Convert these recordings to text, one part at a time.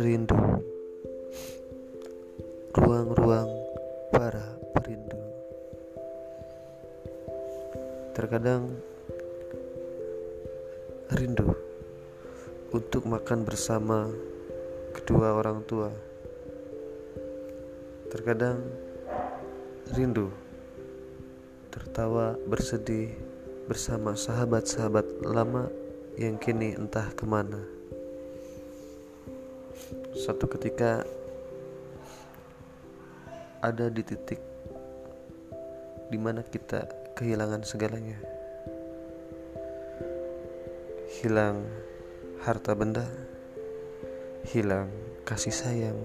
rindu. Ruang-ruang para perindu. Terkadang rindu untuk makan bersama kedua orang tua. Terkadang rindu tertawa bersedih bersama sahabat-sahabat lama yang kini entah ke mana suatu ketika ada di titik di mana kita kehilangan segalanya. Hilang harta benda hilang kasih sayang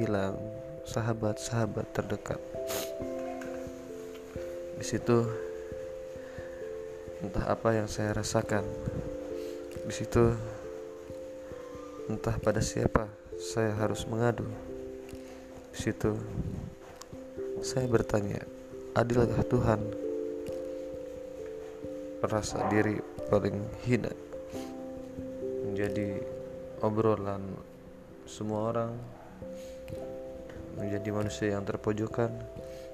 hilang sahabat-sahabat terdekat. Di situ entah apa yang saya rasakan. Di situ entah pada siapa saya harus mengadu. Di situ saya bertanya, adilkah Tuhan? Merasa diri paling hina. Menjadi obrolan semua orang menjadi manusia yang terpojokan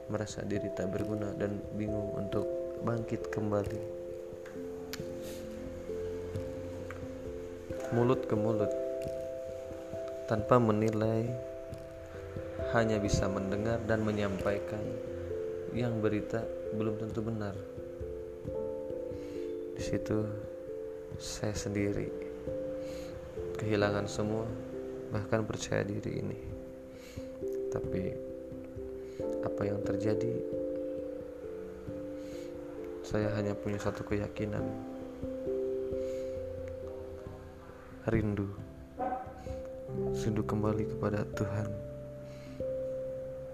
merasa diri tak berguna dan bingung untuk bangkit kembali. Mulut ke mulut tanpa menilai hanya bisa mendengar dan menyampaikan yang berita belum tentu benar. Di situ saya sendiri kehilangan semua, bahkan percaya diri ini. Tapi apa yang terjadi? Saya hanya punya satu keyakinan. Rindu. Rindu kembali kepada Tuhan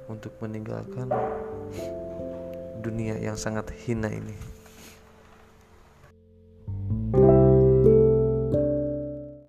untuk meninggalkan dunia yang sangat hina ini.